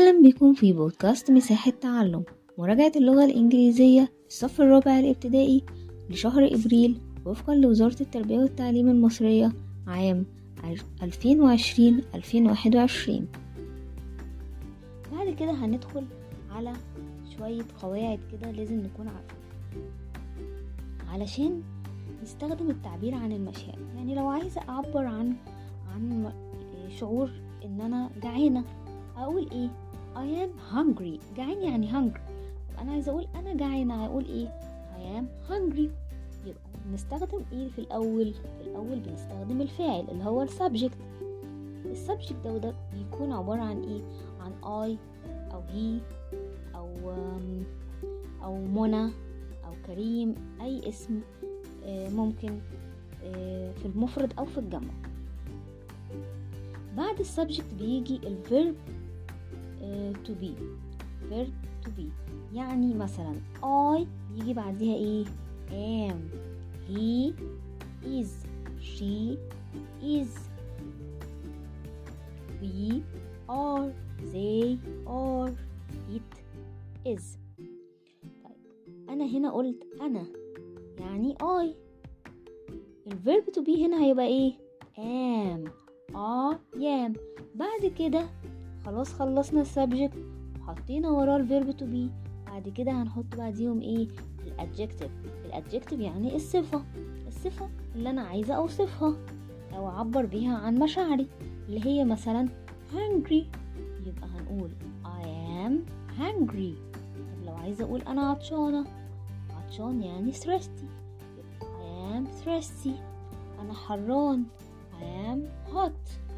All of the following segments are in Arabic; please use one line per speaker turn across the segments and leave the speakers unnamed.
أهلا بكم في بودكاست مساحة تعلم مراجعة اللغة الإنجليزية الصف الرابع الابتدائي لشهر إبريل وفقا لوزارة التربية والتعليم المصرية عام 2020-2021 بعد كده هندخل على شوية قواعد كده لازم نكون عارفين علشان نستخدم التعبير عن المشاعر. يعني لو عايزة أعبر عن عن شعور إن أنا جعانة أقول إيه؟ I am hungry. جعان يعني hungry. أنا عايزة أقول أنا جعانة. هقول إيه؟ I am hungry. يبقى بنستخدم إيه في الأول؟ في الأول بنستخدم الفاعل اللي هو ال subject. ال subject ده بيكون عبارة عن إيه؟ عن I أو he أو أو منى أو كريم. أي اسم ممكن في المفرد أو في الجمع. بعد ال subject بيجي ال verb to be. Verb to be. يعني مثلا I بيجي بعدها إيه؟ am. He is. She is. We are. They are. It is. طيب أنا هنا قلت أنا. يعني I. ال verb to be هنا هيبقى إيه؟ am. I am. بعد كده خلاص خلصنا ال subject وحطينا وراه ال verb to be بعد كده هنحط بعديهم إيه؟ ال adjective ال adjective يعني الصفة. الصفة اللي أنا عايزة أوصفها أو أعبر بيها عن مشاعري اللي هي مثلا hungry. يبقى هنقول I am hungry. طب لو عايزة أقول أنا عطشانة عطشان يعني thirsty. I am thirsty. أنا حران. I am hot.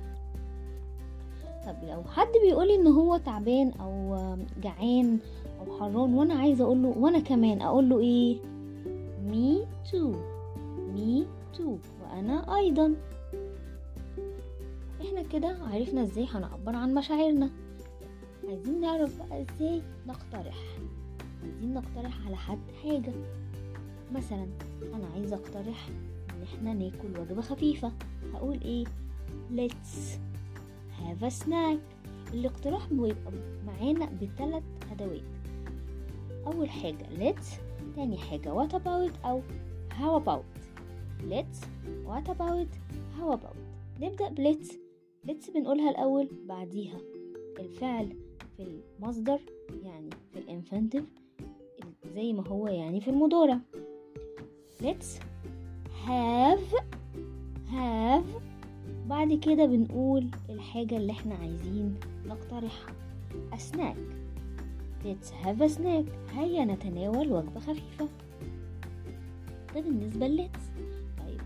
طب لو حد بيقولي إن هو تعبان أو جعان أو حران وأنا عايزة أقول له وأنا كمان أقول له إيه؟ Me too. Me too. وأنا أيضا. إحنا كده عرفنا إزاي هنعبر عن مشاعرنا. عايزين نعرف بقى إزاي نقترح. عايزين نقترح على حد حاجة. مثلا أنا عايزة أقترح إن إحنا ناكل وجبة خفيفة. هقول إيه؟ Let's a snack الاقتراح بيبقى معانا بثلاث أدوات. أول حاجة let's. تاني حاجة what about أو how about. let's. what about how about. نبدأ ب let's بنقولها الأول بعديها الفعل في المصدر يعني في الانفانتيف زي ما هو يعني في المضارع. let's have have بعد كده بنقول الحاجة اللي إحنا عايزين نقترحها. أسناك Let's have a snack. هيا نتناول وجبة خفيفة. ده بالنسبة للتس طيب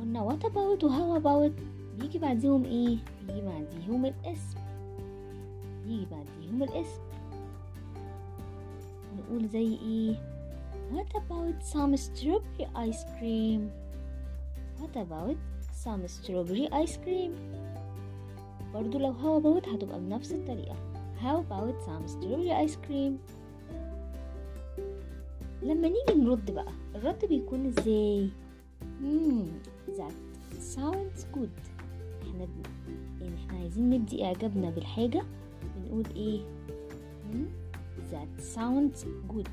قلنا what about how about بيجي بعديهم إيه؟ بيجي بعديهم الاسم بيجي بعديهم الاسم نقول زي إيه؟ what about some strawberry ice cream? what about some strawberry ice cream. برضو لو how about هتبقى بنفس الطريقة. How about some strawberry ice cream? لما نيجي نرد بقى الرد بيكون إزاي؟ hmm, that sounds good. إحنا. يعني إحنا عايزين نبدي إعجابنا بالحاجة. بنقول إيه؟ hmm, that sounds good.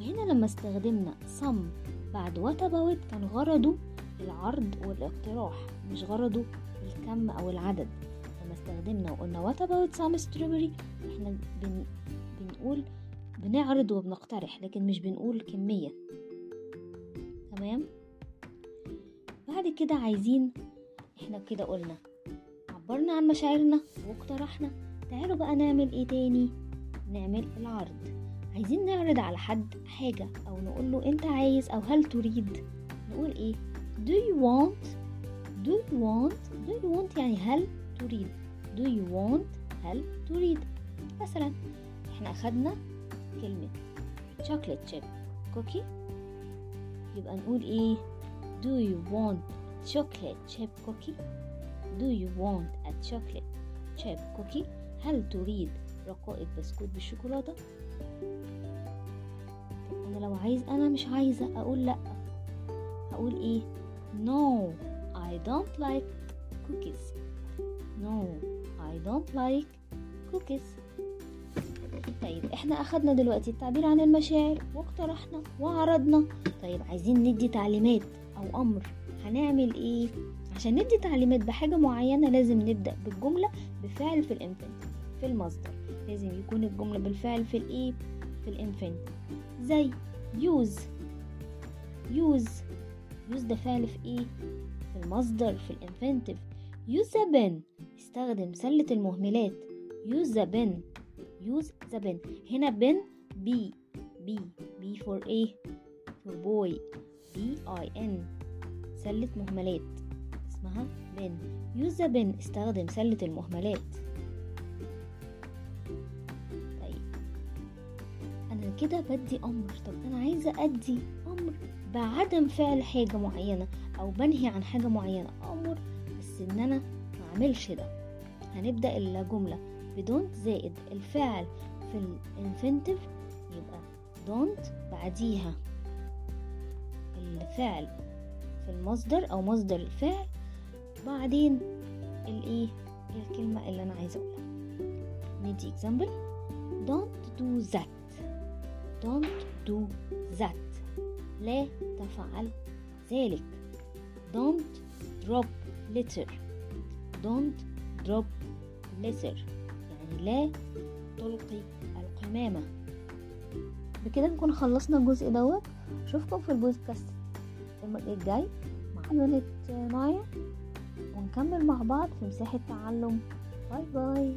وهنا لما استخدمنا some بعد وات اباوت كان غرضه العرض والاقتراح مش غرضه الكم أو العدد. لما استخدمنا وقلنا what about some strawberry إحنا بن... بنقول بنعرض وبنقترح لكن مش بنقول كمية. تمام؟ بعد كده عايزين إحنا كده قلنا عبرنا عن مشاعرنا واقترحنا. تعالوا بقى نعمل إيه تاني؟ نعمل العرض. عايزين نعرض على حد حاجة أو نقول له أنت عايز أو هل تريد؟ نقول إيه؟ Do you want do you want do you want يعني هل تريد؟ Do you want هل تريد؟ مثلا إحنا أخدنا كلمة chocolate chip. Cookie يبقى نقول إيه؟ Do you want chocolate chip cookie? Do you want a chocolate chip cookie هل تريد رقائق بسكوت بالشوكولاتة؟ لو عايز أنا مش عايزة أقول لأ. هقول إيه؟ No I don't like cookies. No I don't like cookies. طيب إحنا أخدنا دلوقتي التعبير عن المشاعر واقترحنا وعرضنا. طيب عايزين ندي تعليمات أو أمر. هنعمل إيه؟ عشان ندي تعليمات بحاجة معينة لازم نبدأ بالجملة بفعل في الانفنت في المصدر. لازم يكون الجملة بالفعل في الإيه؟ في ال infinitive زي use use use ده فعل في إيه؟ في المصدر في ال infinitive. the bin استخدم سلة المهملات. the bin use the bin هنا bin B. B. B for A. For boy. B I N. سلة مهملات. اسمها use the bin استخدم سلة المهملات. كده بدي أمر. طب أنا عايزة أدي أمر بعدم فعل حاجة معينة أو بنهي عن حاجة معينة. أمر بس إن أنا ما أعملش ده. هنبدأ الجملة. ب don't زائد الفعل في ال infinitive يبقى don't بعديها. الفعل في المصدر أو مصدر الفعل بعدين الإيه؟ الكلمة اللي أنا عايزة أقولها. ندي example. Don't do that. Don't do that لا تفعل ذلك. Don't drop litter don't drop litter يعني لا تلقي القمامة. بكده نكون خلصنا الجزء دوت. أشوفكم في البودكاست الجاي مع بنت مايا. ونكمل مع بعض في مساحة تعلم bye bye